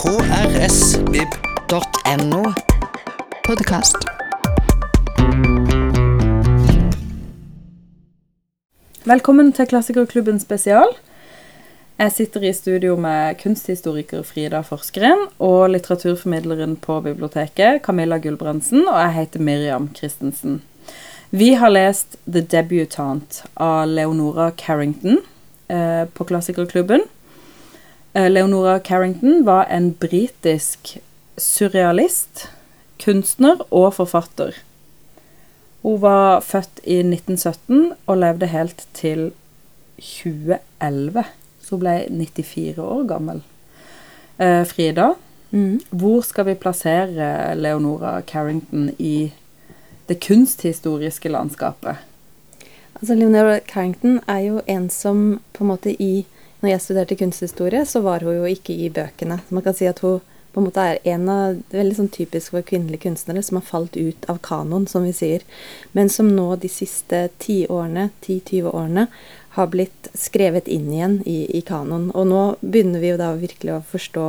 krsvib.no. Podkast. Velkommen til Klassikerklubben spesial. Jeg sitter i studio med kunsthistoriker Frida Forskeren og litteraturformidleren på biblioteket, Camilla Gulbrandsen, og jeg heter Miriam Christensen. Vi har lest The Debutant av Leonora Carrington eh, på Klassikerklubben. Eh, Leonora Carrington var en britisk surrealist, kunstner og forfatter. Hun var født i 1917 og levde helt til 2011. Så hun ble 94 år gammel. Frida, Frida, hvor skal vi plassere Leonora Carrington i det kunsthistoriske landskapet? Altså Leonora Carrington er jo en som på en måte i Når jeg studerte kunsthistorie, så var hun jo ikke i bøkene. Man kan si at hun på en måte er en av veldig sånn typisk for kvinnelige kunstnere som har falt ut av kanon, som vi sier. Men som nå de siste ti årene, 10-20 årene har blitt skrevet inn igjen i, i kanon. Og nå begynner vi jo da virkelig å forstå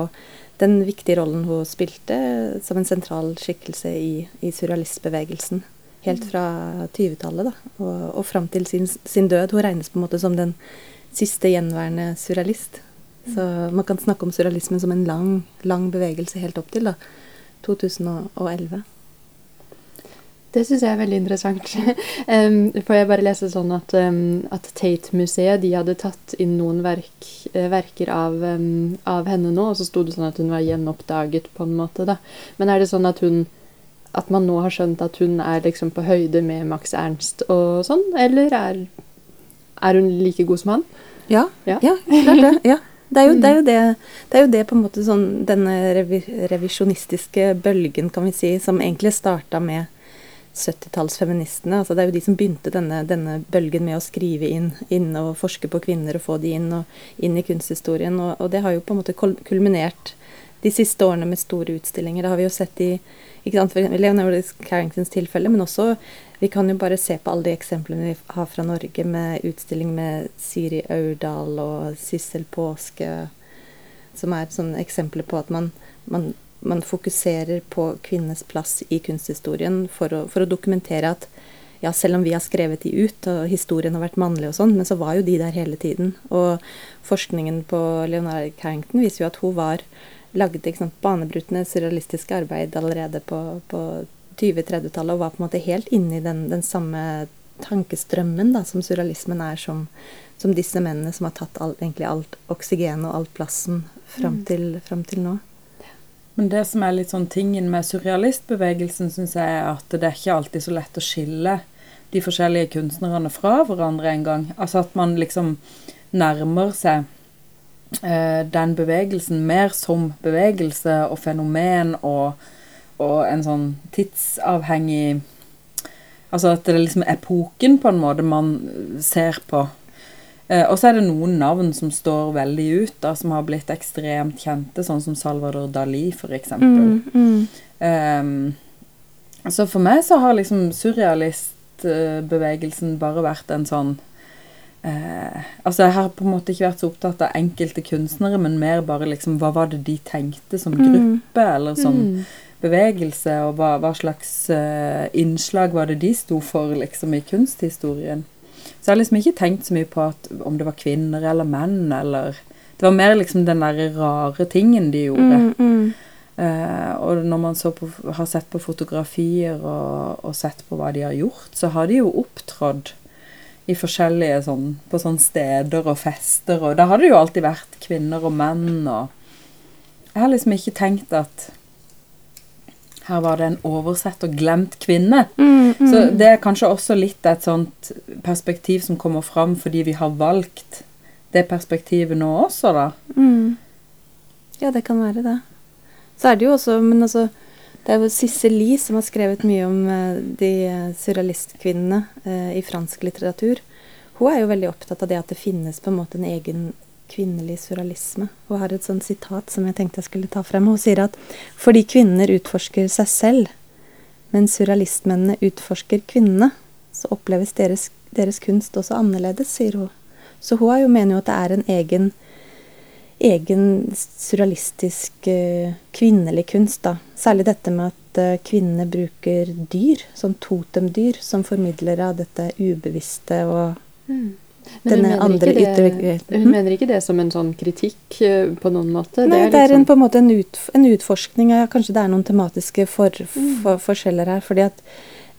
den viktige rollen hun spilte som en sentral skikkelse i, i surrealistbevegelsen. Helt fra 20-tallet da, og, og fram til sin, sin død. Hun regnes på en måte som den siste gjenværende surrealist. Så man kan snakke om surrealismen som en lang, lang bevegelse helt opp til da, 2011. Det syns jeg er veldig interessant. um, for jeg bare leste sånn at, um, at Tate-museet de hadde tatt inn noen verk, eh, verker av, um, av, henne nå, og så sto det sånn at hun var gjenoppdaget, på en måte. da. Men er det sånn at hun at man nå har skjønt at hun er liksom på høyde med Max Ernst og sånn, eller er, er hun like god som han? Ja, Ja. ja. klart det. Ja. Det er, jo, det, er jo det, det er jo det på en måte sånn denne revi, revisjonistiske bølgen, kan vi si, som egentlig starta med 70-tallsfeministene. Altså det er jo de som begynte denne, denne bølgen med å skrive inn, inn og forske på kvinner og få de inn, og inn i kunsthistorien. Og, og det har jo på en måte kulminert de siste årene med store utstillinger. Det har vi jo sett i ikke sant, for Leonardo Carringtons tilfelle, men også vi kan jo bare se på alle de eksemplene vi har fra Norge, med utstilling med Siri Aurdal og Sissel Påske, som er sånne eksempler på at man, man, man fokuserer på kvinnes plass i kunsthistorien for å, for å dokumentere at ja, selv om vi har skrevet de ut, og historien har vært mannlig og sånn, men så var jo de der hele tiden. Og forskningen på Leonard Carrington viser jo at hun var lagde sant, banebrytende surrealistiske arbeid allerede på, på 20-30-tallet, og var på en måte helt inne i den, den samme tankestrømmen da, som surrealismen er, som, som disse mennene som har tatt all, egentlig alt oksygenet og all plassen fram til, fram til nå. Men det som er litt sånn tingen med surrealistbevegelsen, syns jeg er at det er ikke alltid så lett å skille de forskjellige kunstnerne fra hverandre engang. Altså at man liksom nærmer seg eh, den bevegelsen mer som bevegelse og fenomen og, og en sånn tidsavhengig Altså at det er liksom epoken på en måte man ser på. Eh, og så er det noen navn som står veldig ut, da, som har blitt ekstremt kjente, sånn som Salvador Dali, for eksempel. Ehm, så for meg så har liksom surrealistbevegelsen bare vært en sånn eh, Altså jeg har på en måte ikke vært så opptatt av enkelte kunstnere, men mer bare liksom hva var det de tenkte som gruppe, eller som Mm. Bevegelse, og hva, hva slags uh, innslag var det de sto for liksom i kunsthistorien. Så jeg har liksom ikke tenkt så mye på at, om det var kvinner eller menn, eller Det var mer liksom den derre rare tingen de gjorde. Mm, Eh, og når man så på, har sett på fotografier og, og sett på hva de har gjort, så har de jo opptrådt i forskjellige sånn På sånne steder og fester, og da har det jo alltid vært kvinner og menn og Jeg har liksom ikke tenkt at her var det en oversett og glemt kvinne. Så det er kanskje også litt et sånt perspektiv som kommer fram fordi vi har valgt det perspektivet nå også, da. Mm. Ja, det kan være det. Så er det jo også Men altså, det er jo Sissel Lie som har skrevet mye om eh, de eh, surrealistkvinnene eh, i fransk litteratur. Hun er jo veldig opptatt av det at det finnes på en måte en egen kvinnelig surrealisme. Hun har et sånt sitat som jeg tenkte jeg skulle ta frem. Hun sier at fordi kvinner utforsker seg selv, mens surrealistmennene utforsker kvinnene, så oppleves deres, deres kunst også annerledes, sier hun. Så hun jo mener jo at det er en egen egen surrealistisk uh, kvinnelig kunst, da. Særlig dette med at uh, kvinnene bruker dyr, som totemdyr, som formidlere av dette ubevisste og Mm. Men denne andre det- virkeligheten. Hun mener ikke det som en sånn kritikk eh, på noen måte? Nei, det er, liksom- en, på en måte en, ut, en utforskning. Ja, kanskje det er noen tematiske for, Mm. for, forskjeller her. fordi at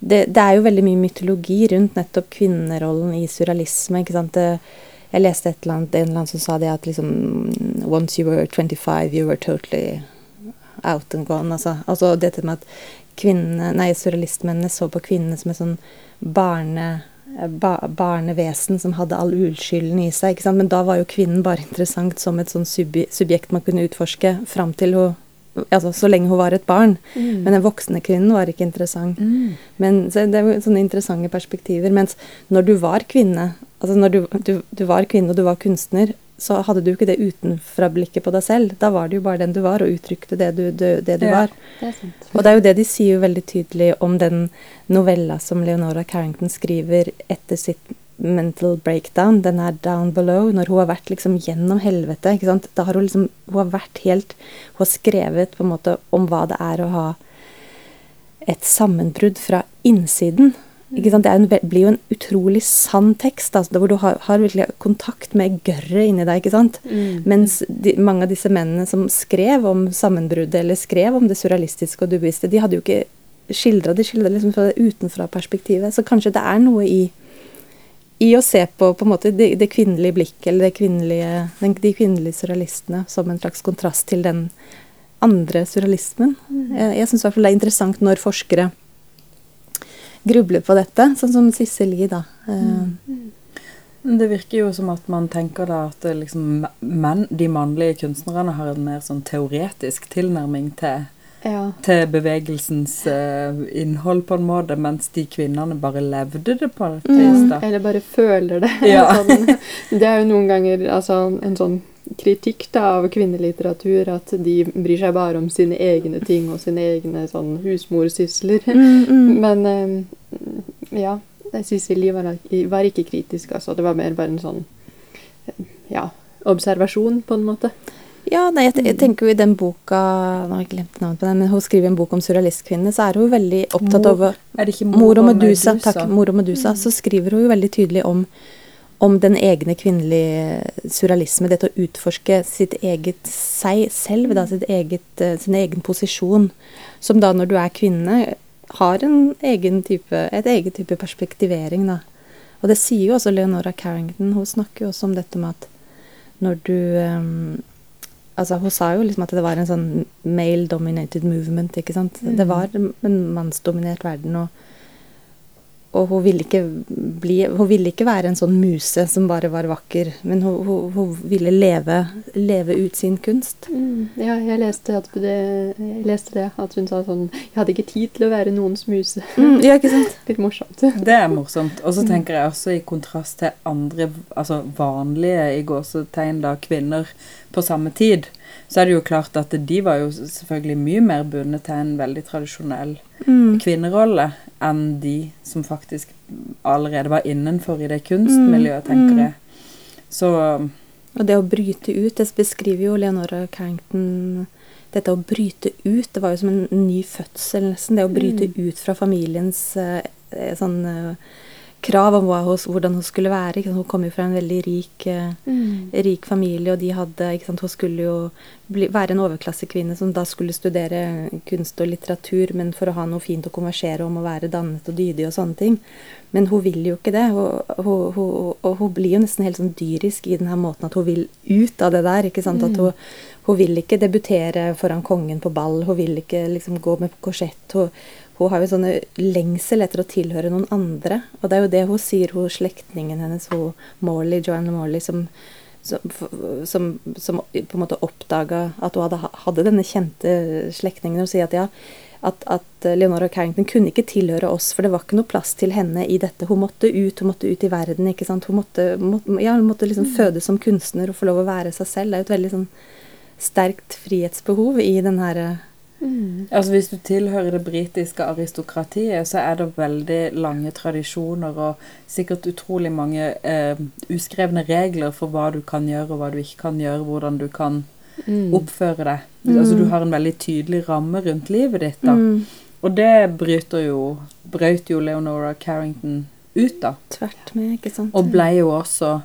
det, det er jo veldig mye mytologi rundt nettopp kvinnerollen i surrealisme. ikke sant? Det, jeg leste et eller annet, en eller annen som sa det at liksom Once you were 25, you were totally out and gone. Altså, altså dette med at kvinnene, nei, surrealistmennene så på kvinnene som et sånn barne ba, barnevesen som hadde all uskylden i seg. ikke sant? Men da var jo kvinnen bare interessant som et sånn subje, subjekt man kunne utforske fram til hun altså Så lenge hun var et barn. Mm. Men den voksne kvinnen var ikke interessant. Men så Det er sånne interessante perspektiver. Mens når du var kvinne, altså når du, du, du var kvinne og du var kunstner, så hadde du ikke det utenfra-blikket på deg selv. Da var det jo bare den du var, og uttrykte det du, du, det du Ja. var. Det. Og det er jo det de sier jo veldig tydelig om den novella som Leonora Carrington skriver etter sitt mental breakdown. Den er down below, når hun har vært liksom gjennom helvete. ikke sant? Da har hun liksom Hun har vært helt Hun har skrevet på en måte om hva det er å ha et sammenbrudd fra innsiden. Ikke sant? Det er en, blir jo en utrolig sann tekst, altså, hvor du har, har virkelig kontakt med gørret inni deg. ikke sant? Mm. Mens de, mange av disse mennene som skrev om sammenbruddet, eller skrev om det surrealistiske og dubevisste, de hadde jo ikke skildra de skildra liksom fra det utenfra-perspektivet. Så kanskje det er noe i, i å se på på måte det, det kvinnelige blikket, eller det kvinnelige, den, de kvinnelige surrealistene, som en slags kontrast til den andre surrealismen. Jeg, jeg syns det er interessant når forskere grubler på dette, sånn som Sissel Lie, da. Mm. Men Det virker jo som at man tenker da at liksom menn, de mannlige kunstnerne har en mer sånn teoretisk tilnærming til, Ja. til bevegelsens uh, innhold, på en måte, mens de kvinnene bare levde det på et vis. Mm, Eller bare føler det. Ja. sånn, det er jo noen ganger altså, en sånn kritikk da, av kvinnelitteratur at de bryr seg bare om sine egne ting og sine egne sånn husmorsysler. mm, mm. Men eh, ja, Cecilie var, var ikke kritisk, altså. Det var mer bare en sånn ja, observasjon, på en måte. Ja, nei, jeg, jeg tenker jo i den boka Nå har jeg glemt navnet på den, men hun skriver en bok om surrealistkvinner, så er hun veldig opptatt Mor- over Er det ikke Mor og Medusa, takk, Mor og Medusa, så skriver hun jo veldig tydelig om, om den egne kvinnelige surrealisme, dette å utforske sitt eget seg selv, da, sitt eget, eh, sin egen posisjon, som da når du er kvinne, har en egen type, et eget type perspektivering, da. Og det sier jo også Leonora Carrington, hun snakker jo også om dette med at når du um, Altså, hun sa jo liksom at det var en sånn male-dominated movement, ikke sant. Det var en mannsdominert verden, og, og hun ville ikke bli Hun ville ikke være en sånn muse som bare var vakker, men hun, hun, hun ville leve, leve ut sin kunst. Mm, ja, jeg leste, at det, jeg leste det, at hun sa sånn Jeg hadde ikke tid til å være noens muse. Mm, ja, ikke sant? Litt morsomt. Det er morsomt. Og så tenker jeg også i kontrast til andre altså vanlige i gåsetegn da, kvinner på samme tid, så er det jo klart at de var jo selvfølgelig mye mer bundet til en veldig tradisjonell Mm. kvinnerolle enn de som faktisk allerede var innenfor i det kunstmiljøet, Mm, tenker mm. jeg. Så Og det å bryte ut, det beskriver jo Leonora Carrington Dette å bryte ut, det var jo som en ny fødsel, nesten. Det å bryte ut fra familiens eh, eh, sånn eh, krav om hvordan hun skulle være. Hun kom jo fra en veldig rik, eh, Mm. rik familie, og de hadde ikke sant? Hun skulle jo bli, være en overklassekvinne som da skulle studere kunst og litteratur, men for å ha noe fint å konversere om å være dannet og dydig og sånne ting. Men hun vil jo ikke det. Hun, hun, hun, og hun blir jo nesten helt sånn dyrisk i den her måten at hun vil ut av det der. ikke sant? At hun, hun vil ikke debutere foran kongen på ball. Hun vil ikke liksom gå med korsett. Hun, hun har jo sånne lengsel etter å tilhøre noen andre. Og det er jo det hun sier, hun slektningen hennes, hun Morley, Joanne Morley, som, som, som, som på en måte oppdaga at hun hadde, hadde denne kjente slektningen. Hun sier at ja, at, at Leonora Carrington kunne ikke tilhøre oss, for det var ikke noe plass til henne i dette. Hun måtte ut, hun måtte ut i verden. ikke sant? Hun måtte, måtte, ja, hun måtte liksom fødes som kunstner og få lov å være seg selv. Det er jo et veldig sånn sterkt frihetsbehov i den her Mm. Altså Hvis du tilhører det britiske aristokratiet, så er det veldig lange tradisjoner og sikkert utrolig mange eh, uskrevne regler for hva du kan gjøre og hva du ikke kan gjøre, hvordan du kan Mm. oppføre deg. Altså Du har en veldig tydelig ramme rundt livet ditt. da. Mm. Og det bryter jo, brøt jo Leonora Carrington ut da. Tvert med, ikke sant. Og ble jo også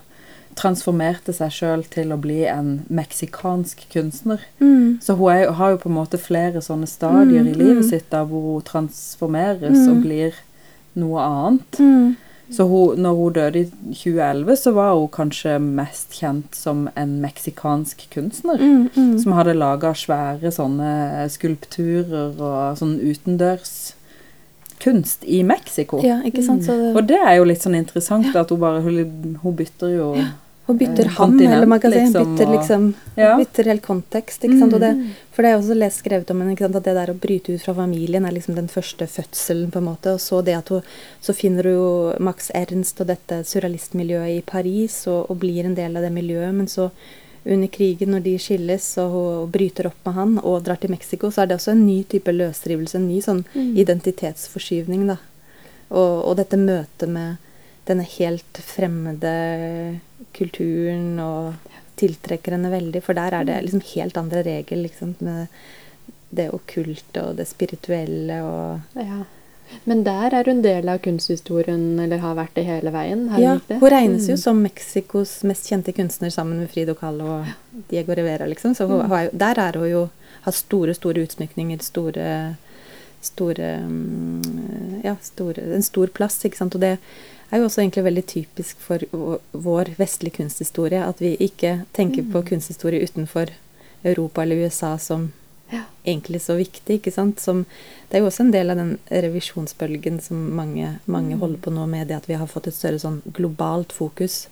Transformerte seg sjøl til å bli en meksikansk kunstner. mm. Så hun er, har jo på en måte flere sånne stadier Mm, i livet mm. sitt da hvor hun transformeres og Mm. blir noe annet. Mm. Så hun, når hun døde i 2011, så var hun kanskje mest kjent som en meksikansk kunstner. Som hadde laga svære sånne skulpturer og sånn utendørs kunst i Mexico. Ja, ikke sant. Så det, Og det er jo litt sånn interessant at hun bare Hun, hun bytter jo hun bytter eh, ham, eller si. liksom, bytter liksom Ja. Bytter helt kontekst, ikke sant. Og det, Mm. for det er også lest skrevet om henne, at det der å bryte ut fra familien er liksom den første fødselen, på en måte. Og så det at hun Så finner hun jo Max Ernst og dette surrealistmiljøet i Paris, og, og blir en del av det miljøet. Men så, under krigen, når de skilles og hun bryter opp med han og drar til Mexico, så er det også en ny type løsrivelse, en ny sånn Mm. identitetsforskyvning, da. Og, og dette møtet med denne helt fremmede kulturen og tiltrekker henne veldig, for der er det liksom helt andre regler, liksom, med det okkulte og det spirituelle og Ja. Men der er hun del av kunsthistorien, eller har vært det hele veien? Har Ja, hun regnes jo Mm. som Mexicos mest kjente kunstner sammen med Frido Callo og Diego Rivera, liksom. Så hun, Mm. jo, der er hun jo Har store, store utsmykninger, store Store mm, Ja, store, en stor plass, ikke sant. Og det er jo også egentlig veldig typisk for vår- vestlige kunsthistorie at vi ikke tenker på Mm. kunsthistorie utenfor Europa eller USA som Ja. egentlig så viktig, ikke sant. Som, det er jo også en del av den revisjonsbølgen som mange, mange Mm. holder på nå med, det at vi har fått et større sånn globalt fokus.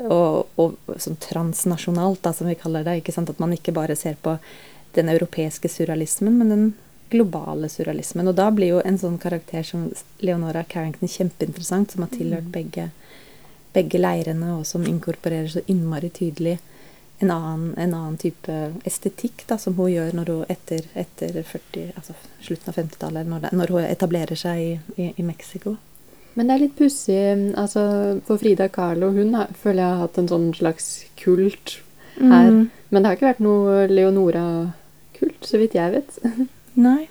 Og, og sånn transnasjonalt, da, som vi kaller det. ikke sant, At man ikke bare ser på den europeiske surrealismen, men den globale surrealismen. Og da blir jo en sånn karakter som Leonora Carrington kjempeinteressant, som har tilhørt Mm. begge, begge leirene, og som inkorporerer så innmari tydelig en annen, en annen type estetikk da, som hun gjør når hun etter, etter 40, altså slutten av 50-tallet, når, når hun etablerer seg i, i, i Mexico. Men det er litt pussig. Altså, for Frida Kahlo hun har, føler jeg har hatt en sånn slags kult her. Mm. Men det har ikke vært noe Leonora-kult, så vidt jeg vet. Nei.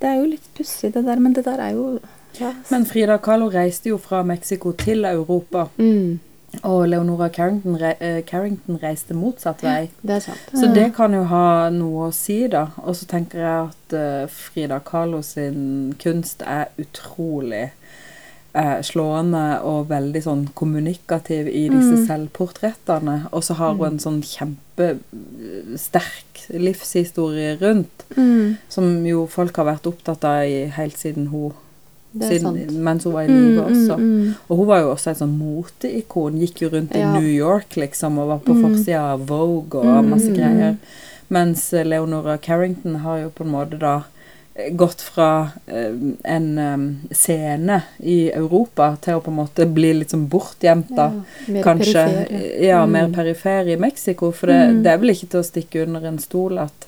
Det er jo litt pussig, det der, men det der er jo ja. Men Frida Kahlo reiste jo fra Mexico til Europa, Mm, og Leonora Carrington, re eh, Carrington reiste motsatt vei. det sant. Så det kan jo ha noe å si, da. Og så tenker jeg at uh, Frida Kahlo sin kunst er utrolig eh, slående og veldig sånn kommunikativ i disse Mm. selvportrettene. Og så har hun en sånn kjempesterk livshistorie rundt, Mm. som jo folk har vært opptatt av i, helt siden hun siden, mens hun var i Mm, live også. mm, mm. Og hun var jo også et sånn moteikon. Gikk jo rundt Ja. i New York liksom, og var på Mm. forsida av Vogue og Mm, masse mm, greier. Mens eh, Leonora Carrington har jo på en måte da eh, gått fra eh, en eh, scene i Europa til å på en måte bli litt sånn bortgjemt, da. Ja, mer Kanskje perifer, ja, Mm. mer perifer i Mexico. For det, Mm. det er vel ikke til å stikke under en stol at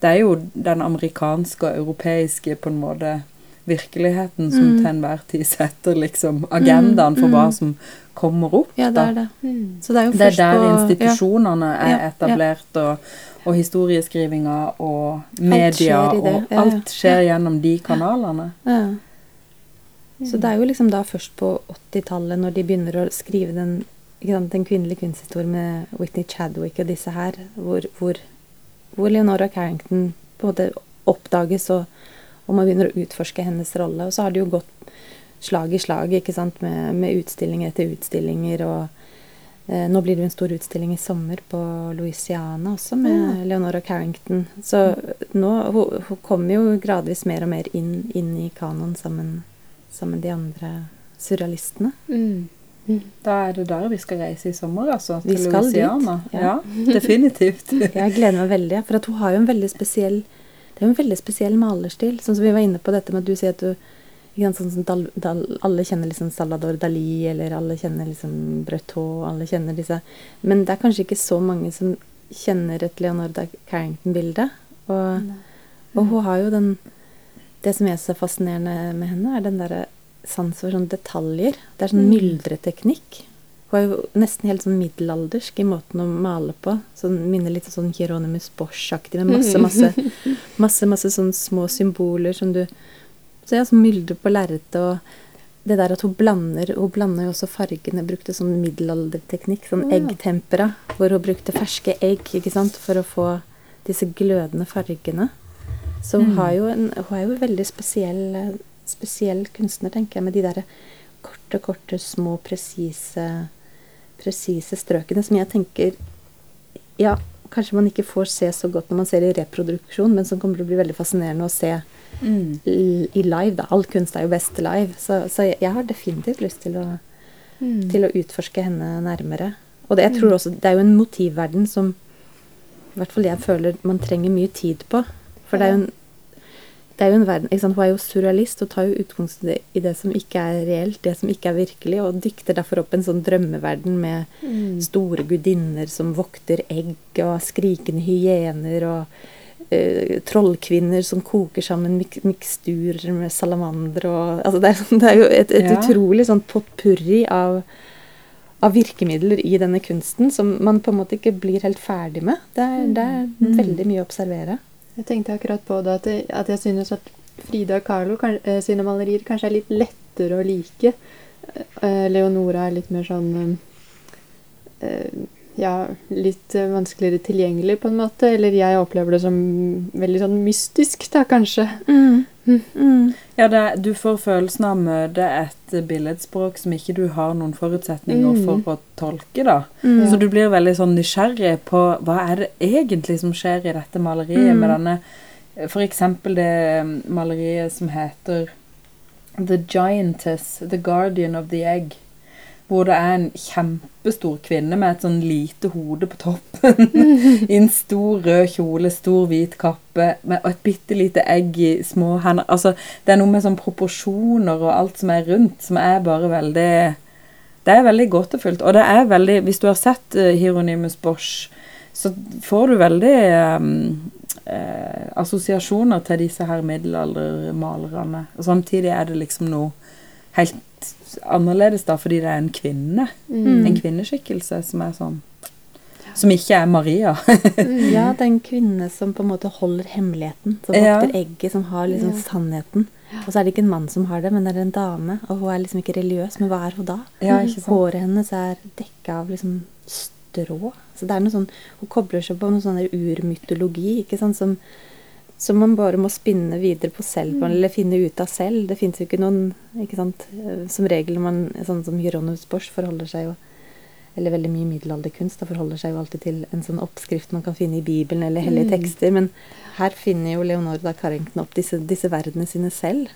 det er jo den amerikanske og europeiske på en måte virkeligheten som Mm. til enhver tid setter liksom agendaen for Mm, hva mm. som kommer opp. Ja, det er det. Mm. Så det er jo Det er der på institusjonene Ja, er ja. etablert, og, og historieskrivinga og media i det, og alt skjer gjennom de kanalene. Ja. Så det er jo liksom da først på 80-tallet, når de begynner å skrive den, sant, den kvinnelige kunsthistorien med Whitney Chadwick og disse her, hvor, hvor, hvor Leonora Carrington måte oppdages, og, og man begynner å utforske hennes rolle. Og så har det jo gått slag i slag ikke sant, med, med utstillinger etter utstillinger. og Nå blir det jo en stor utstilling i sommer på Louisiana også, med Leonora Carrington. Så nå hun, hun kommer jo gradvis mer og mer inn, inn i kanoen sammen, sammen de andre surrealistene. Mm. Mm. Da er det der vi skal reise i sommer, altså. Til Vi skal skal dit, ja. Ja, definitivt. Jeg gleder meg veldig, for hun har jo en veldig spesiell det er jo en veldig spesiell malerstil. Sånn som vi var inne på dette med at du sier at du sånn som Dal, Dal, Alle kjenner liksom Salador Dali, eller alle kjenner liksom Breton, alle kjenner disse Men det er kanskje ikke så mange som kjenner et Leonardo Carrington-bilde. Og, Og hun har jo den Det som er så fascinerende med henne, er den derre sans for sånne detaljer. Det er sånn Mm. myldreteknikk. Hun er jo nesten helt sånn middelaldersk i måten å male på. Sånn, minner litt sånn Hieronymus Bosch-aktig, med masse, masse, masse, masse sånne små symboler som du Så ja, som mylder på lerretet, og det der at hun blander Hun blander jo også fargene. Brukte sånn middelalderteknikk, sånn Ja. eggtempera, hvor hun brukte ferske egg, ikke sant, for å få disse glødende fargene. Så hun, Mm. har jo en, hun er jo en veldig spesiell, spesiell kunstner, tenker jeg, med de derre korte, korte, små, presise strøkene som jeg tenker Ja, kanskje man ikke får se så godt når man ser i reproduksjon, men som kommer til å bli veldig fascinerende å se Mm. i live. da. All kunst er jo best live. Så, så jeg, jeg har definitivt lyst til å, Mm. til å utforske henne nærmere. Og det, jeg tror også, det er jo en motivverden som i hvert fall jeg føler man trenger mye tid på. For det er jo en, det er jo en verden? Hun er jo surrealist og tar jo utgangspunkt i det som ikke er reelt, det som ikke er virkelig, og dykter derfor opp en sånn drømmeverden med Mm. store gudinner som vokter egg, og skrikende hyener, og eh, trollkvinner som koker sammen mik miksturer med salamander og altså det, er, sånn- det er jo et, et Ja. utrolig sånn potpurri av, av virkemidler i denne kunsten som man på en måte ikke blir helt ferdig med. Det er, det er Mm. veldig mye å observere. Jeg tenkte akkurat på det at jeg, at jeg synes at Frida Carlo kan, eh, sine malerier kanskje er litt lettere å like. Eh, Leonora er litt mer sånn eh, Ja, litt eh, vanskeligere tilgjengelig, på en måte. Eller jeg opplever det som veldig sånn mystisk, da, kanskje. Ja, det, du får følelsen av å møte et billedspråk som ikke du har noen forutsetninger Mm. for å tolke, da. Mm. Så du blir veldig sånn nysgjerrig på hva er det egentlig som skjer i dette maleriet Mm. med denne For eksempel det mm, maleriet som heter The Giantess, The Guardian of the Egg. Hvor det er en kjempestor kvinne med et sånn lite hode på toppen. I en stor rød kjole, stor hvit kappe med og et bitte lite egg i små hender. Altså, det er noe med sånn proporsjoner og alt som er rundt, som er bare veldig Det er veldig gåtefullt. Og det er veldig Hvis du har sett uh, Hieronymus Bosch, så får du veldig um, eh, assosiasjoner til disse her middelaldermalerne. Og samtidig er det liksom noe helt annerledes, da, fordi det er en kvinne. Mm. En kvinneskikkelse som er sånn Som ikke er Maria. Mm. Ja, det er en kvinne som på en måte holder hemmeligheten. Som Ja. vokter egget, som har liksom Ja. sannheten. Og så er det ikke en mann som har det, men det er en dame. Og hun er liksom ikke religiøs, men hva er hun da? Ja, ikke sant? Håret hennes er dekka av liksom strå. Så det er noe sånn Hun kobler seg på noe sånn urmytologi, ikke sant, som, som man bare må spinne videre på selv, Mm. eller finne ut av selv. Det fins jo ikke noen ikke sant, eh, Som regel når man Sånn som Hieronymus Bosch forholder seg jo eller veldig mye middelalderkunst da forholder seg jo alltid til en sånn oppskrift man kan finne i Bibelen eller hellige Mm. tekster. Men her finner jo Leonore da Carrington opp disse, disse verdenene sine selv.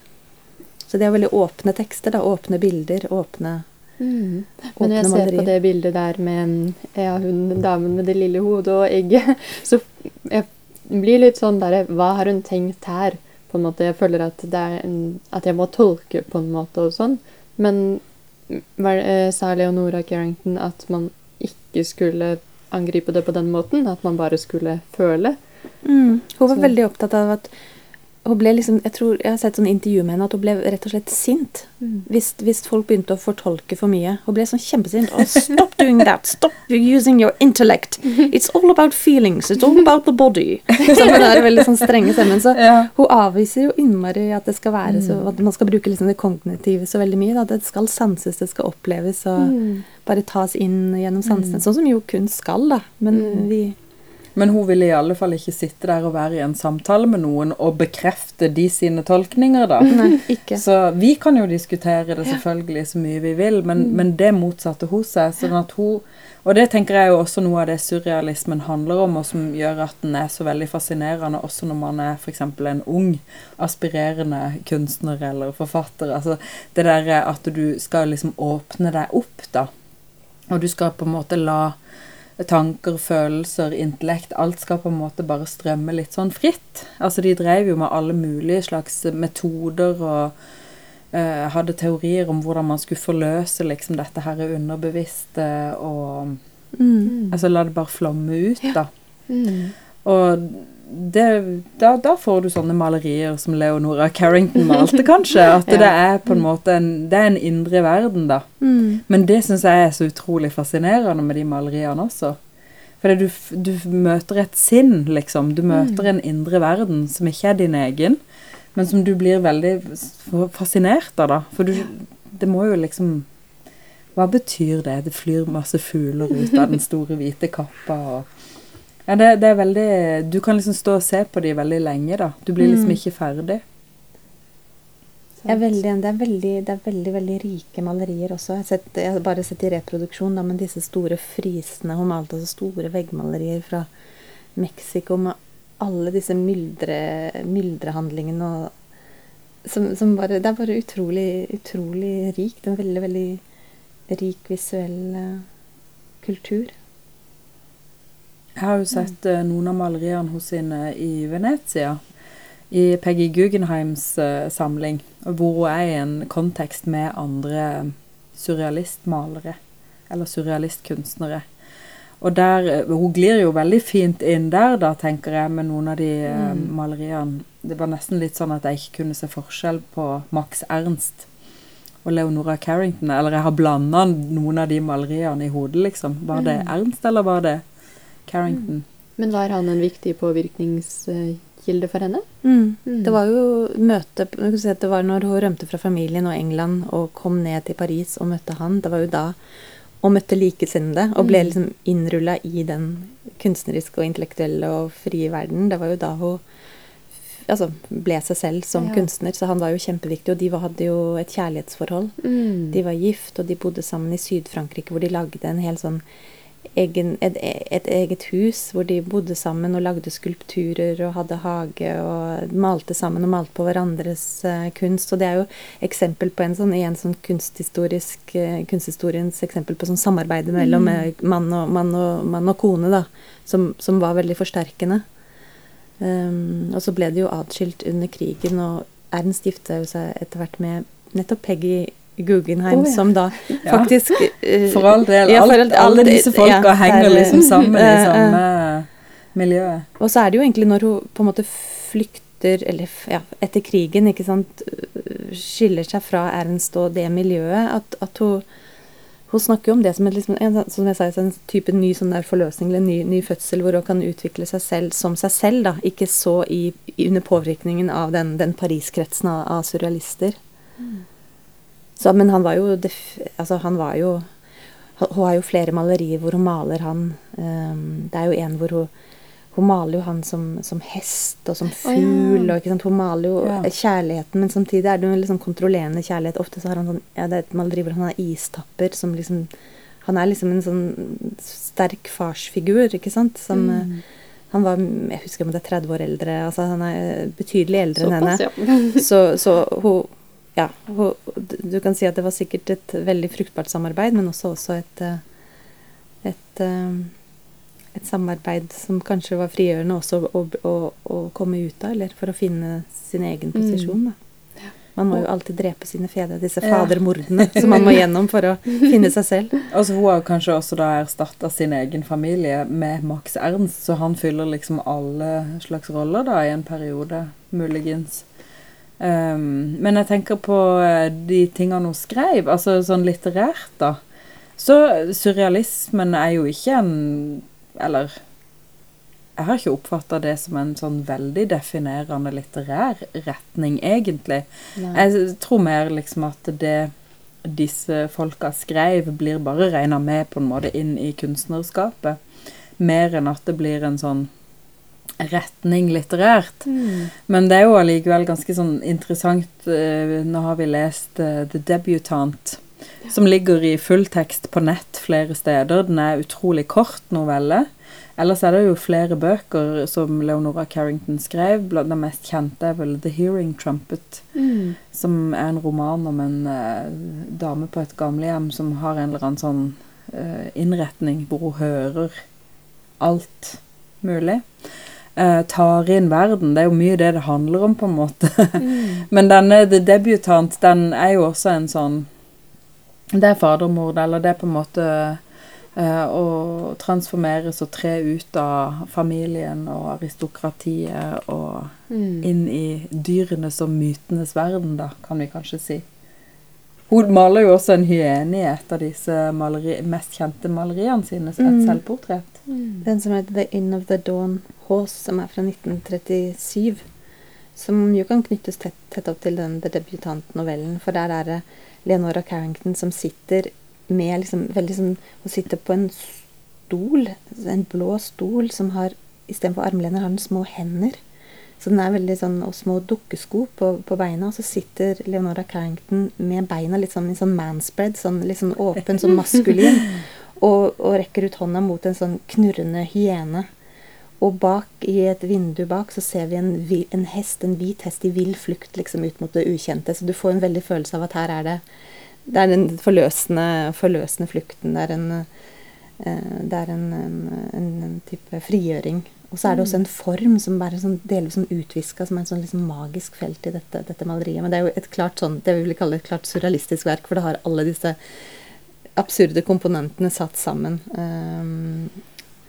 Så det er veldig åpne tekster, da. Åpne bilder, åpne Mm. Men når jeg ser på det bildet der med ja, hun damen med det lille hodet og egget, så jeg blir litt sånn derre Hva har hun tenkt her? På en måte, Jeg føler at, det en, at jeg må tolke på en måte og sånn. Men var, eh, sa Leonora Carrington at man ikke skulle angripe det på den måten? At man bare skulle føle? Mm. Hun var Så- veldig opptatt av at hun ble liksom, jeg tror jeg har sett sånn intervju med henne at hun ble rett og slett sint hvis, hvis folk begynte å fortolke for mye. Hun ble sånn kjempesint. Oh, stop doing that! Stop using your intellect! It's all about feelings. It's all about the body. Så hun er veldig sånn strenge stemmen. Så Ja. hun avviser jo innmari at det skal være så, at man skal bruke liksom det kognitive så veldig mye. At Det skal sanses, det skal oppleves og Mm. bare tas inn gjennom sansene. Sånn som jo kunst skal, da. Men Mm. vi Men hun ville i alle fall ikke sitte der og være i en samtale med noen og bekrefte de sine tolkninger, da. Nei, ikke. Så vi kan jo diskutere det selvfølgelig så mye vi vil, men, men det motsatte hun seg. Sånn at hun, og det tenker jeg jo også noe av det surrealismen handler om, og som gjør at den er så veldig fascinerende også når man er f.eks. en ung, aspirerende kunstner eller forfatter. Altså det derre at du skal liksom åpne deg opp, da. Og du skal på en måte la tanker, følelser, intellekt Alt skal på en måte bare strømme litt sånn fritt. Altså de drev jo med alle mulige slags metoder og eh, hadde teorier om hvordan man skulle forløse liksom dette her underbevisste og Mm. Altså la det bare flomme ut, da. Mm. Og det, da, da får du sånne malerier som Leonora Carrington malte, kanskje. At Ja. det er på en måte en, det er en indre verden, da. Mm. Men det syns jeg er så utrolig fascinerende med de maleriene også. For du, du møter et sinn, liksom. Du møter en indre verden som ikke er din egen, men som du blir veldig fascinert av, da. For du Det må jo liksom Hva betyr det? Det flyr masse fugler ut av den store, hvite kappa og ja, det, det er veldig Du kan liksom stå og se på de veldig lenge, da. Du blir liksom Mm. ikke ferdig. Jeg er veldig, det, er veldig, det er veldig veldig rike malerier også. Jeg har, sett, jeg har bare sett i reproduksjon, da, men disse store frisene Hun malte altså store veggmalerier fra Mexico med alle disse myldre, myldrehandlingene og som, som bare, Det er bare utrolig, utrolig rikt. En veldig, veldig rik visuell eh, kultur. Jeg har jo sett mm. noen av maleriene hos henne i Venezia. I Peggy Guggenheims eh, samling, hvor hun er i en kontekst med andre surrealistmalere. Eller surrealistkunstnere. Og der eh, Hun glir jo veldig fint inn der, da, tenker jeg, med noen av de eh, maleriene. Det var nesten litt sånn at jeg ikke kunne se forskjell på Max Ernst og Leonora Carrington. Eller jeg har blanda noen av de maleriene i hodet, liksom. Var det Ernst, eller var det Carrington? Men var han en viktig påvirkningskilde for henne? Mm. Mm. Det var jo møte si Det var når hun rømte fra familien og England og kom ned til Paris og møtte han. Det var jo da og møtte likesinnede og ble Mm. liksom innrulla i den kunstneriske og intellektuelle og frie verden. Det var jo da hun altså, ble seg selv som Ja. kunstner, så han var jo kjempeviktig. Og de hadde jo et kjærlighetsforhold. Mm. De var gift, og de bodde sammen i Syd-Frankrike, hvor de lagde en hel sånn egen, et, et eget hus hvor de bodde sammen og lagde skulpturer og hadde hage og malte sammen og malte på hverandres uh, kunst. Og det er jo eksempel på en sånn, igjen sånn kunsthistorisk uh, kunsthistoriens eksempel på sånn samarbeid mellom mm. mann, og, mann, og, mann og kone, da, som, som var veldig forsterkende. Um, og så ble de jo atskilt under krigen, og Ernst gifta seg etter hvert med nettopp Peggy Guggenheim, oh, ja. som da faktisk ja. For all del. ja, for all, alt- alle disse folka henger liksom sammen i eh, eh. samme miljøet. Og så er det jo egentlig når hun på en måte flykter, eller ja, etter krigen, ikke sant, øh, skiller seg fra Ernst og det miljøet, at, at hun hun snakker jo om det som, et, liksom, en, som jeg sa, en type ny sånn der forløsning eller ny, ny fødsel, hvor hun kan utvikle seg selv som seg selv, da. Ikke så i, under påvirkningen av den, den Paris-kretsen av, av surrealister. Så, men han var jo Altså, han var jo Hun har jo flere malerier hvor hun maler han. Um, det er jo en hvor hun hun maler jo han som, som hest og som fugl. Oh, ja. Hun maler jo Ja. kjærligheten, men samtidig er det jo en sånn kontrollerende kjærlighet. Ofte så har han sånn ja, Det er et maleri hvor han har istapper som liksom Han er liksom en sånn sterk farsfigur, ikke sant? Som Mm. eh, Han var Jeg husker om det er 30 år eldre. altså Han er betydelig eldre enn henne. Ja. Så, så hun Ja, du kan si at det var sikkert et veldig fruktbart samarbeid, men også, også et eh, et, eh, et samarbeid som kanskje var frigjørende også å, å, å komme ut av, eller for å finne sin egen posisjon. Da. Man må jo alltid drepe sine fedre, disse Ja. fadermordene som man må gjennom for å finne seg selv. Altså Hun har kanskje også da erstatta sin egen familie med Max Ernst, så han fyller liksom alle slags roller da i en periode, muligens. Um, men jeg tenker på eh, de tingene hun skrev, altså sånn litterært, da. Så surrealismen er jo ikke en Eller jeg har ikke oppfatta det som en sånn veldig definerende litterær retning, egentlig. Jeg tror mer liksom at det disse folka skrev, blir bare regna med på en måte inn i kunstnerskapet. Mer enn at det blir en sånn retning litterært. Mm. Men det er jo allikevel ganske sånn interessant eh, Nå har vi lest eh, The Debutant, som ligger i fulltekst på nett flere steder. Den er utrolig kort novelle. Ellers er det jo flere bøker som Leonora Carrington skrev. Blant den mest kjente er vel The Hearing Trumpet, Mm. som er en roman om en eh, dame på et gamlehjem som har en eller annen sånn eh, innretning hvor hun hører alt mulig. Eh, tar inn verden. Det er jo mye det det handler om, på en måte. Mm. Men denne The Debutant, den er jo også en sånn Det er fadermord, eller det er på en måte eh, å transformeres og tre ut av familien og aristokratiet og Mm. inn i dyrenes og mytenes verden, da, kan vi kanskje si. Hun maler jo også en hyene i et av disse maleri, mest kjente maleriene sine, et Mm. selvportrett. Mm. Den som heter The Inn of the Dawn Horse, som er fra 1937. Som jo kan knyttes tett, tett opp til den debutantnovellen. For der er det Leonora Carrington som sitter med liksom veldig sånn Hun sitter på en stol, en blå stol, som har Istedenfor armlener har den små hender. Så den er veldig sånn, og små dukkesko på, på beina. Og så sitter Leonora Carrington med beina litt sånn i sånn manspread, sånn litt sånn åpen, sånn maskulin. Og, og rekker ut hånda mot en sånn knurrende hyene. Og bak, i et vindu bak, så ser vi en, en hest, en hvit hest i vill flukt liksom ut mot det ukjente. Så du får en veldig følelse av at her er det Det er den forløsende, forløsende flukten. Det er en, eh, det er en, en, type frigjøring. Og så er det også en form som bare sånn, delvis sånn utviska, som er et sånn liksom magisk felt i dette, dette maleriet. Men det er jo et klart sånn, det vi vil kalle et klart surrealistisk verk, for det har alle disse absurde komponentene satt sammen. Um,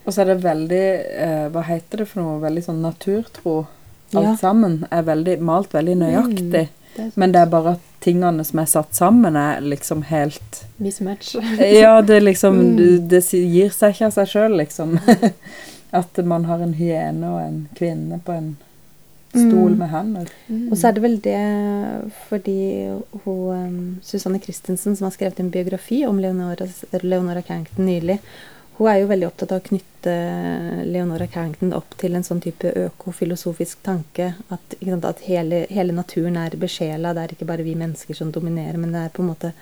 Og så er det veldig eh, Hva heter det for noe? Veldig sånn naturtro. Alt Ja. sammen er veldig, malt veldig nøyaktig. Det er Men det er bare at tingene som er satt sammen, er liksom helt mismatch. Ja, det liksom Mm. Det, det gir seg ikke av seg sjøl, liksom. At man har en hyene og en kvinne på en stol Mm. med hender. Mm. Og så er det vel det fordi hun um, Susanne Christensen, som har skrevet en biografi om Leonora, Leonora Carrington nylig, hun er jo veldig opptatt av å knytte Leonora Carrington opp til en sånn type økofilosofisk tanke. At, sant, at hele, hele naturen er besjela. Det er ikke bare vi mennesker som dominerer, men det er på en måte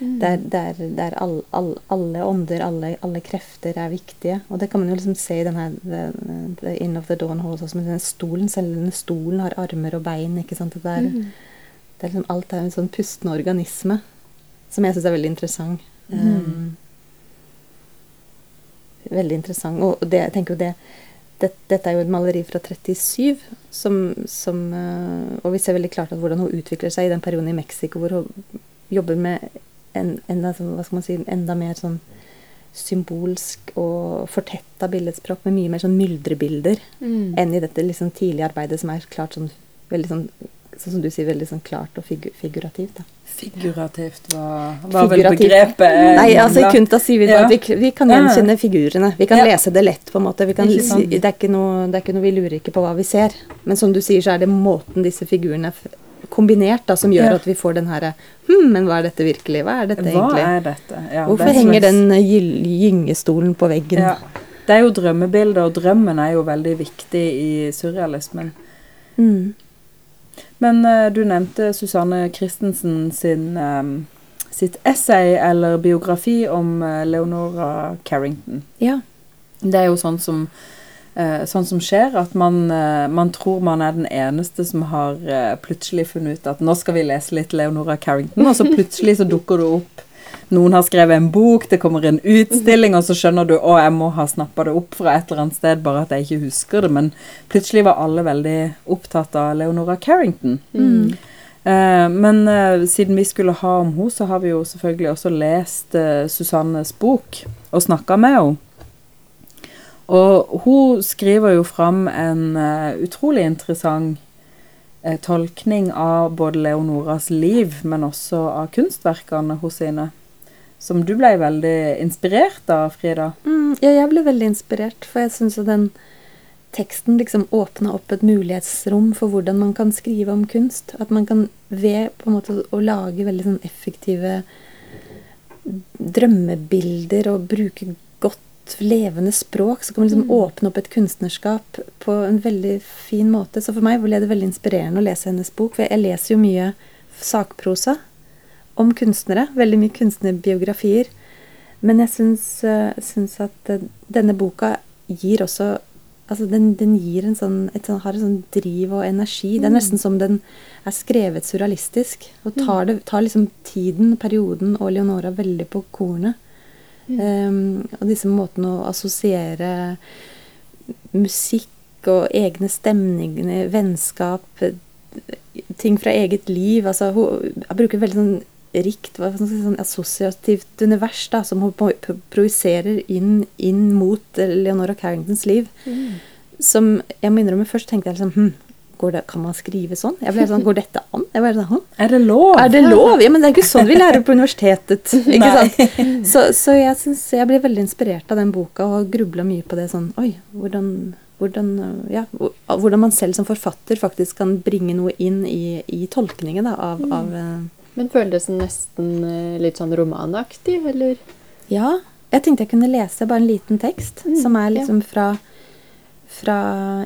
Mm. der, der, der all, all, alle ånder, alle, alle krefter er viktige. Og det kan man jo liksom se i denne The, the Inn of the Dawn Hall også, med denne stolen. Selv denne stolen har armer og bein. ikke sant? Det er, Mm. det er liksom, alt er en sånn pustende organisme, som jeg syns er veldig interessant. Mm. Um, veldig interessant. Og det, jeg tenker jo det, det Dette er jo et maleri fra 37, som, som uh, Og vi ser veldig klart at hvordan hun utvikler seg i den perioden i Mexico hvor hun jobber med en, enda, sånn, hva skal man si, enda mer sånn symbolsk og fortetta billedspråk med mye mer sånn myldrebilder Mm. enn i dette liksom tidlige arbeidet som er klart sånn veldig sånn Sånn som du sier, veldig sånn klart og figu figurativt. da. Figurativt var, var vel begrepet Nei, altså i kunta sier vi bare at vi, vi kan gjenkjenne figurene. Vi kan Ja. lese det lett, på en måte. Vi kan, Ikke si, det, er noe, det er ikke noe Vi lurer ikke på hva vi ser. Men som du sier, så er det måten disse figurene er kombinert da, som gjør Ja. at vi får den herre Hm, men hva er dette virkelig? Hva er dette Hva egentlig? er dette? Ja, Hvorfor det er henger den eh, gyngestolen på veggen? Det er jo drømmebilder, og drømmen er jo veldig viktig i surrealismen. Mm. Men uh, du nevnte Susanne Christensen sin, um, sitt essay eller biografi om uh, Leonora Carrington. ja. Det er jo sånn som, uh, sånn som skjer, at man, man tror man er den eneste som har plutselig funnet ut at nå skal vi lese litt Leonora Carrington, og så plutselig så dukker det opp noen har skrevet en bok, det kommer en utstilling, og så skjønner du å, jeg må ha snappa det opp fra et eller annet sted, bare at jeg ikke husker det. Men plutselig var alle veldig opptatt av Leonora Carrington. Mm. Uh, men uh, siden vi skulle ha om henne, så har vi jo selvfølgelig også lest uh, Susannes bok og snakka med henne. Og hun skriver jo fram en utrolig interessant tolkning av både Leonoras liv, men også av kunstverkene hos sine. Som du ble veldig inspirert av, Frida. Mm, ja, jeg ble veldig inspirert, for jeg syns den teksten liksom åpna opp et mulighetsrom for hvordan man kan skrive om kunst. At man kan ved på en måte å lage veldig sånn effektive drømmebilder og bruke godt levende språk, så kan man liksom Mm. åpne opp et kunstnerskap på en veldig fin måte. Så for meg ble det veldig inspirerende å lese hennes bok, for jeg leser jo mye sakprosa om kunstnere. Veldig mye kunstnerbiografier. Men jeg syns, eh, syns at eh, denne boka gir også Altså, den, den gir en sånn, et sånn, har en sånn driv og energi. Det er nesten som den er skrevet surrealistisk. Og tar, det, tar liksom tiden, perioden og Leonora veldig på kornet. Um, og disse måtene å assosiere musikk og egne stemninger, vennskap, ting fra eget liv. Altså, hun bruker veldig sånn rikt hva skal si, sånn assosiativt univers da, som projiserer inn, inn mot eh, Leonora Carringtons liv. Som jeg må innrømme, først tenkte jeg liksom hm, går det, Kan man skrive sånn? Jeg ble sånn, Går dette an? Jeg ble sånn, «Hm, Er det lov? er det lov? Ja, men det er ikke sånn vi lærer på universitetet. ikke sant? Så, så jeg synes jeg ble veldig inspirert av den boka og grubla mye på det sånn Oi, hvordan, hvordan, ja, hvordan man selv som forfatter faktisk kan bringe noe inn i, i tolkningen da, av, av øh, Men føles den nesten eh, litt sånn romanaktig, eller? Ja. Jeg tenkte jeg kunne lese bare en liten tekst Mm, som er liksom fra, fra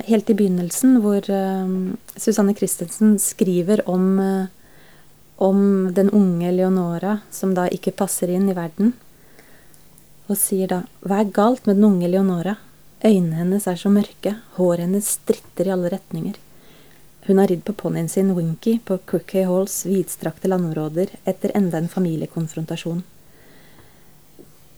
helt i begynnelsen, hvor um, Susanne Christensen skriver om, øh, om den unge Leonora som da ikke passer inn i verden. Og sier da Hva er galt med den unge Leonora? Øynene hennes er så mørke, håret hennes stritter i alle retninger. Hun har ridd på ponnien sin Winky på Crookhay Halls vidstrakte landområder etter enda en familiekonfrontasjon.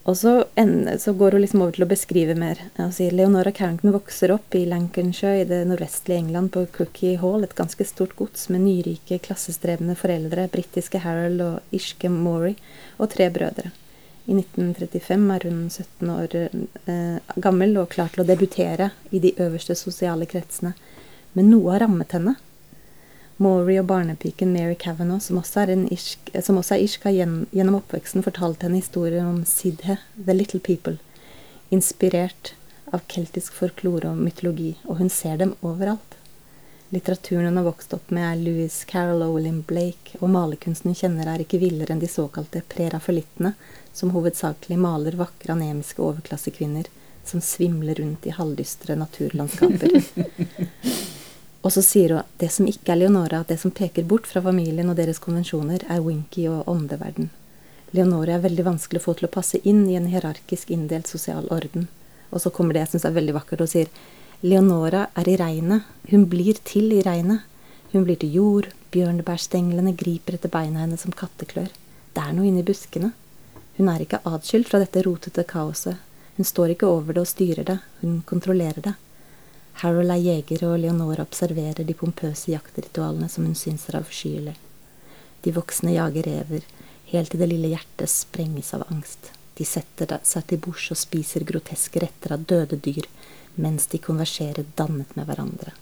Og så, en- så går hun liksom over til å beskrive mer. og sier Leonora Carrington vokser opp i Lancashire i det nordvestlige England på Crookhay Hall, et ganske stort gods med nyrike, klassestrevne foreldre, britiske Harold og irske Morey, og tre brødre. I 1935 er hun 17 år eh, gammel og klar til å debutere i de øverste sosiale kretsene. Men noe har rammet henne. Maury og barnepiken Mary Kavanagh, som også er, irsk, som også er irsk, har gjennom oppveksten fortalt henne historier om Sidhe, The Little People, inspirert av keltisk folklore og mytologi, og hun ser dem overalt. Litteraturen hun har vokst opp med, er Louis Carol Olin Blake, og malerkunsten hun kjenner, er ikke villere enn de såkalte prerafalittene, som hovedsakelig maler vakre anemiske overklassekvinner som svimler rundt i halvdystre naturlandskaper. Og så sier hun det som ikke er Leonora, det som peker bort fra familien og deres konvensjoner, er Winky og åndeverden. Leonora er veldig vanskelig å få til å passe inn i en hierarkisk inndelt sosial orden. Og så kommer det jeg syns er veldig vakkert, og sier Leonora er i regnet. Hun blir til i regnet. Hun blir til jord. Bjørnebærstenglene griper etter beina hennes som katteklør. Det er noe inni buskene. Hun er ikke atskilt fra dette rotete kaoset. Hun står ikke over det og styrer det, hun kontrollerer det. Harold er jeger, og Leonora observerer de pompøse jaktritualene som hun syns er avskyelige. De voksne jager rever, helt til det lille hjertet sprenges av angst. De setter seg til bords og spiser groteske retter av døde dyr, mens de konverserer dannet med hverandre.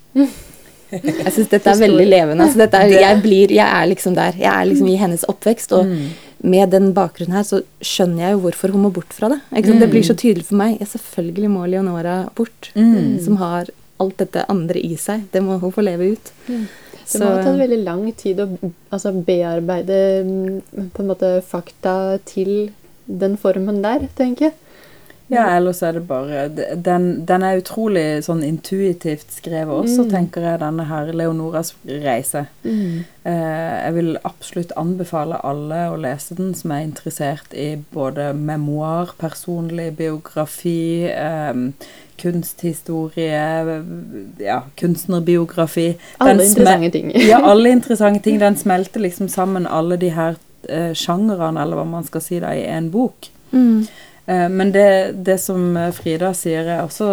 Jeg syns dette er veldig levende. Altså dette er, jeg, blir, jeg er liksom der. Jeg er liksom i hennes oppvekst. Og med den bakgrunnen her, så skjønner jeg jo hvorfor hun må bort fra det. Ikke sant? Det blir så tydelig for meg. Ja, selvfølgelig må Leonora bort. Som har alt dette andre i seg. Det må hun få leve ut. Det må ha tatt veldig lang tid å altså, bearbeide mm, på en måte fakta til den formen der, tenker jeg. Ja, ellers er det bare Den, den er utrolig sånn intuitivt skrevet også, Mm. tenker jeg, denne her Leonoras reise. Eh, jeg vil absolutt anbefale alle å lese den som er interessert i både memoar, personlig biografi, eh, kunsthistorie, ja, kunstnerbiografi. Alle interessante ting. ja, alle interessante ting. Den smelter liksom sammen alle de her uh, sjangerne, eller hva man skal si, da, i én bok. Mm. Uh, Men det, det som eh, Frida sier, er også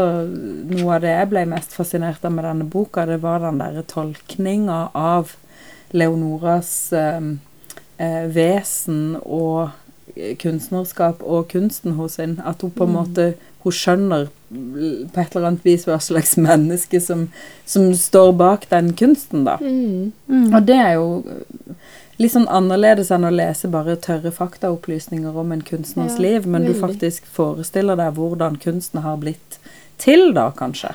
noe av det jeg ble mest fascinert av med denne boka. Det var den derre tolkninga av Leonoras uh, eh, vesen og eh, kunstnerskap og kunsten hos henne. At hun på en måte hun skjønner på et eller annet vis hva slags menneske som, som står bak den kunsten, da. Mm. Mm. Og det er jo litt sånn annerledes enn å lese bare tørre faktaopplysninger om en kunstners Ja, liv, men du faktisk forestiller deg hvordan kunsten har blitt til, da, kanskje.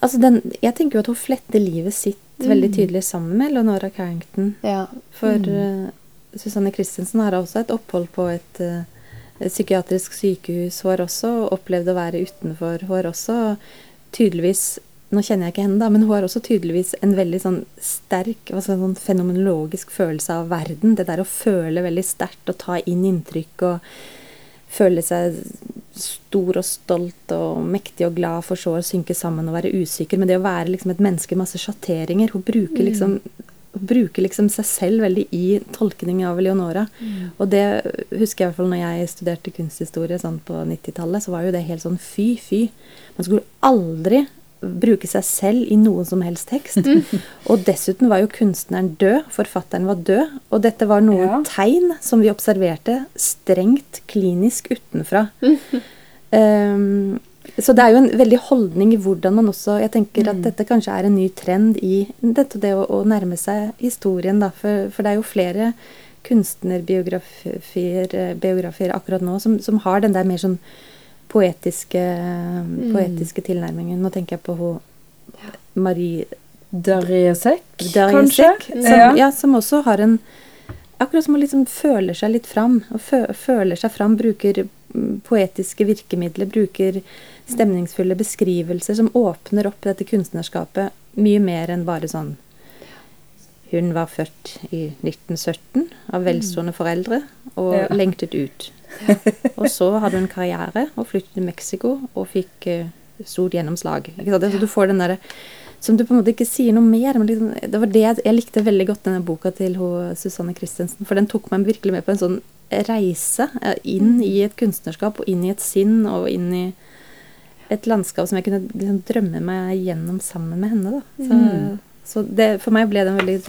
Altså den, jeg tenker jo at hun fletter livet sitt veldig Mm. tydelig sammen med Leonora Carrington. Ja. For Mm. eh, Susanne Christensen har også et opphold på et, eh, et psykiatrisk sykehus. Hun har også opplevd å være utenfor. Hun har også tydeligvis Nå kjenner jeg ikke henne, da, men hun har også tydeligvis en veldig sånn sterk jeg sånn fenomenologisk følelse av verden. Det der å føle veldig sterkt og ta inn inntrykk og føle seg stor og stolt og mektig og glad, for så å synke sammen og være usikker. Men det å være liksom et menneske med masse sjatteringer Hun bruker Mm. liksom bruker liksom seg selv veldig i tolkning av Leonora. Mm. Og det husker jeg i hvert fall når jeg studerte kunsthistorie sånn på 90-tallet, så var jo det helt sånn fy, fy. Man skulle aldri bruke seg selv i noen som helst tekst. Og dessuten var jo kunstneren død, forfatteren var død, og dette var noen Ja. tegn som vi observerte strengt klinisk utenfra. Ehm, så det er jo en veldig holdning i hvordan man også Jeg tenker at dette kanskje er en ny trend i dette det å, å nærme seg historien, da. For, for det er jo flere kunstnerbiografier eh, biografier akkurat nå som, som har den der mer sånn poetiske, poetiske tilnærmingen. Nå tenker jeg på hun Marie Dariesek, kanskje? som, Ja. ja, som også har en Akkurat som hun liksom føler seg litt fram. Og fø, føler seg fram, bruker mm, poetiske virkemidler, bruker stemningsfulle beskrivelser som åpner opp dette kunstnerskapet mye mer enn bare sånn Hun var født i 1917 av velstående foreldre og Ja. lengtet ut. og så hadde hun karriere og flyttet til Mexico og fikk uh, stort gjennomslag. Ikke sant? Så du får den derre som du på en måte ikke sier noe mer. Men liksom, det var det jeg, jeg likte veldig godt denne boka til ho, Susanne Christensen. For den tok meg virkelig med på en sånn reise eh, inn i et kunstnerskap og inn i et sinn og inn i et landskap som jeg kunne liksom drømme meg gjennom sammen med henne. Da. Så, så det, for meg ble det en veldig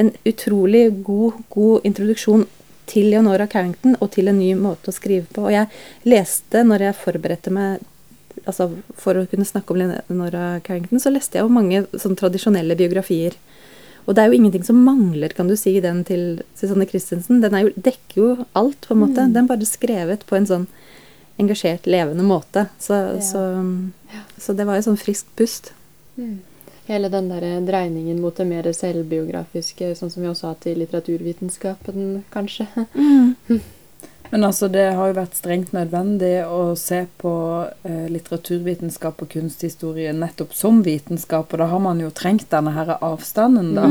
en utrolig god, god introduksjon til Leonora Carrington og til en ny måte å skrive på. Og jeg leste, når jeg forberedte meg altså For å kunne snakke om Leonora Carrington, så leste jeg jo mange sånn tradisjonelle biografier. Og det er jo ingenting som mangler, kan du si, den til Susanne Christensen. Den jo, dekker jo alt, på en måte. Den er bare skrevet på en sånn engasjert, levende måte. Så, Ja. så, så det var jo sånn friskt pust. Hele den der dreiningen mot det mer selvbiografiske, sånn som vi også har hatt i litteraturvitenskapen, kanskje. Men altså, det har jo vært strengt nødvendig å se på eh, litteraturvitenskap og kunsthistorie nettopp som vitenskap, og da har man jo trengt denne her avstanden, da.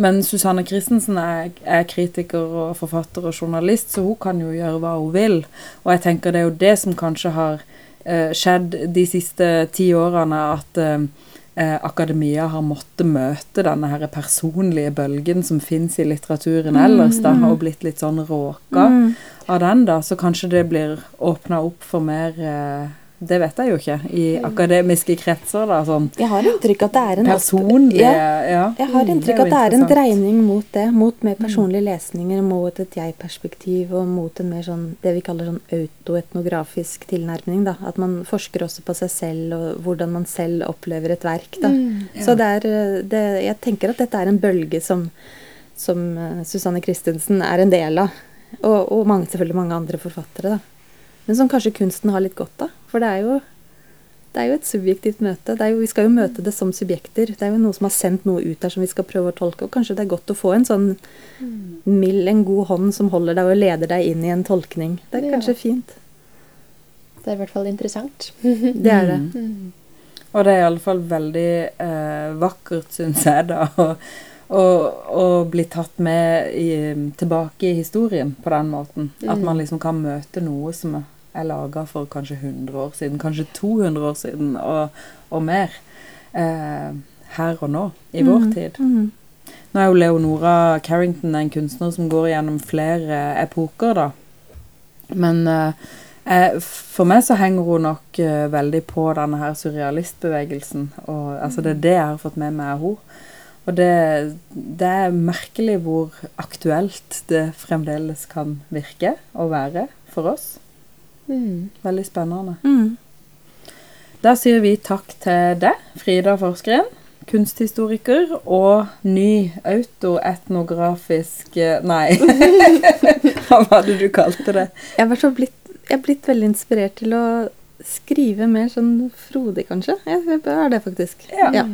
Men Susanne Christensen er, er kritiker og forfatter og journalist, så hun kan jo gjøre hva hun vil. Og jeg tenker det er jo det som kanskje har eh, skjedd de siste ti årene, at eh, eh, akademia har måttet møte denne her personlige bølgen som fins i litteraturen ellers, da, og blitt litt sånn råka av den, da. Så kanskje det blir åpna opp for mer eh, Det vet jeg jo ikke, i akademiske kretser, da. Sånn Jeg har inntrykk at det er en personlige Ja. Ja. Jeg har Mm, inntrykk at det er en dreining mot det. Mot mer personlige lesninger, mot et jeg-perspektiv og mot en mer sånn det vi kaller sånn autoetnografisk tilnærming. da. At man forsker også på seg selv og hvordan man selv opplever et verk. da. Så det er eh, det, Jeg tenker at dette er en bølge som, som eh, Susanne Christensen er en del av. Og, og mange, selvfølgelig mange andre forfattere. da. Men som kanskje kunsten har litt godt av. For det er jo det er jo et subjektivt møte. Det er jo, vi skal jo møte det som subjekter. Det er jo noe som har sendt noe ut der som vi skal prøve å tolke. Og kanskje det er godt å få en sånn mild, en god hånd som holder deg og leder deg inn i en tolkning. Det er Ja. kanskje fint. Det er i hvert fall interessant. Det er det. Og det er iallfall veldig eh, vakkert, syns jeg, da, å, å, å bli tatt med i, tilbake i historien på den måten. At man liksom kan møte noe som er laga for kanskje 100 år siden, kanskje 200 år siden, og, og mer. Eh, her og nå, i vår tid. Mm. Nå er jo Leonora Carrington en kunstner som går gjennom flere epoker, da. Men eh, eh, for meg så henger hun nok eh, veldig på denne her surrealistbevegelsen. Og altså, det er det jeg har fått med meg av henne. Og det, det er merkelig hvor aktuelt det fremdeles kan virke å være for oss. Mm. Veldig spennende. Mm. Da sier vi takk til deg, Frida Forskeren, kunsthistoriker og ny autoetnografisk eh, Nei, hva var det du kalte det? Jeg har blitt, jeg blitt veldig inspirert til å skrive mer sånn frodig, kanskje. Jeg, er det, faktisk. Ja. Så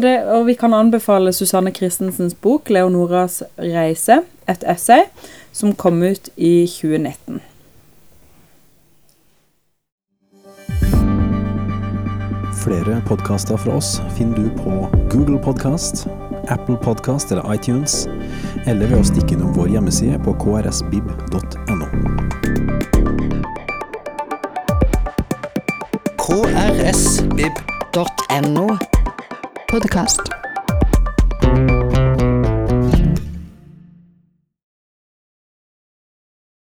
det, og vi kan anbefale Susanne Christensens bok 'Leonoras reise', et essay, som kom ut i 2019. Flere podkaster fra oss finner du på Google Podkast, Apple Podkast eller iTunes, eller ved å stikke innom vår hjemmeside på krsbib.no. krsbib.no. Podkast.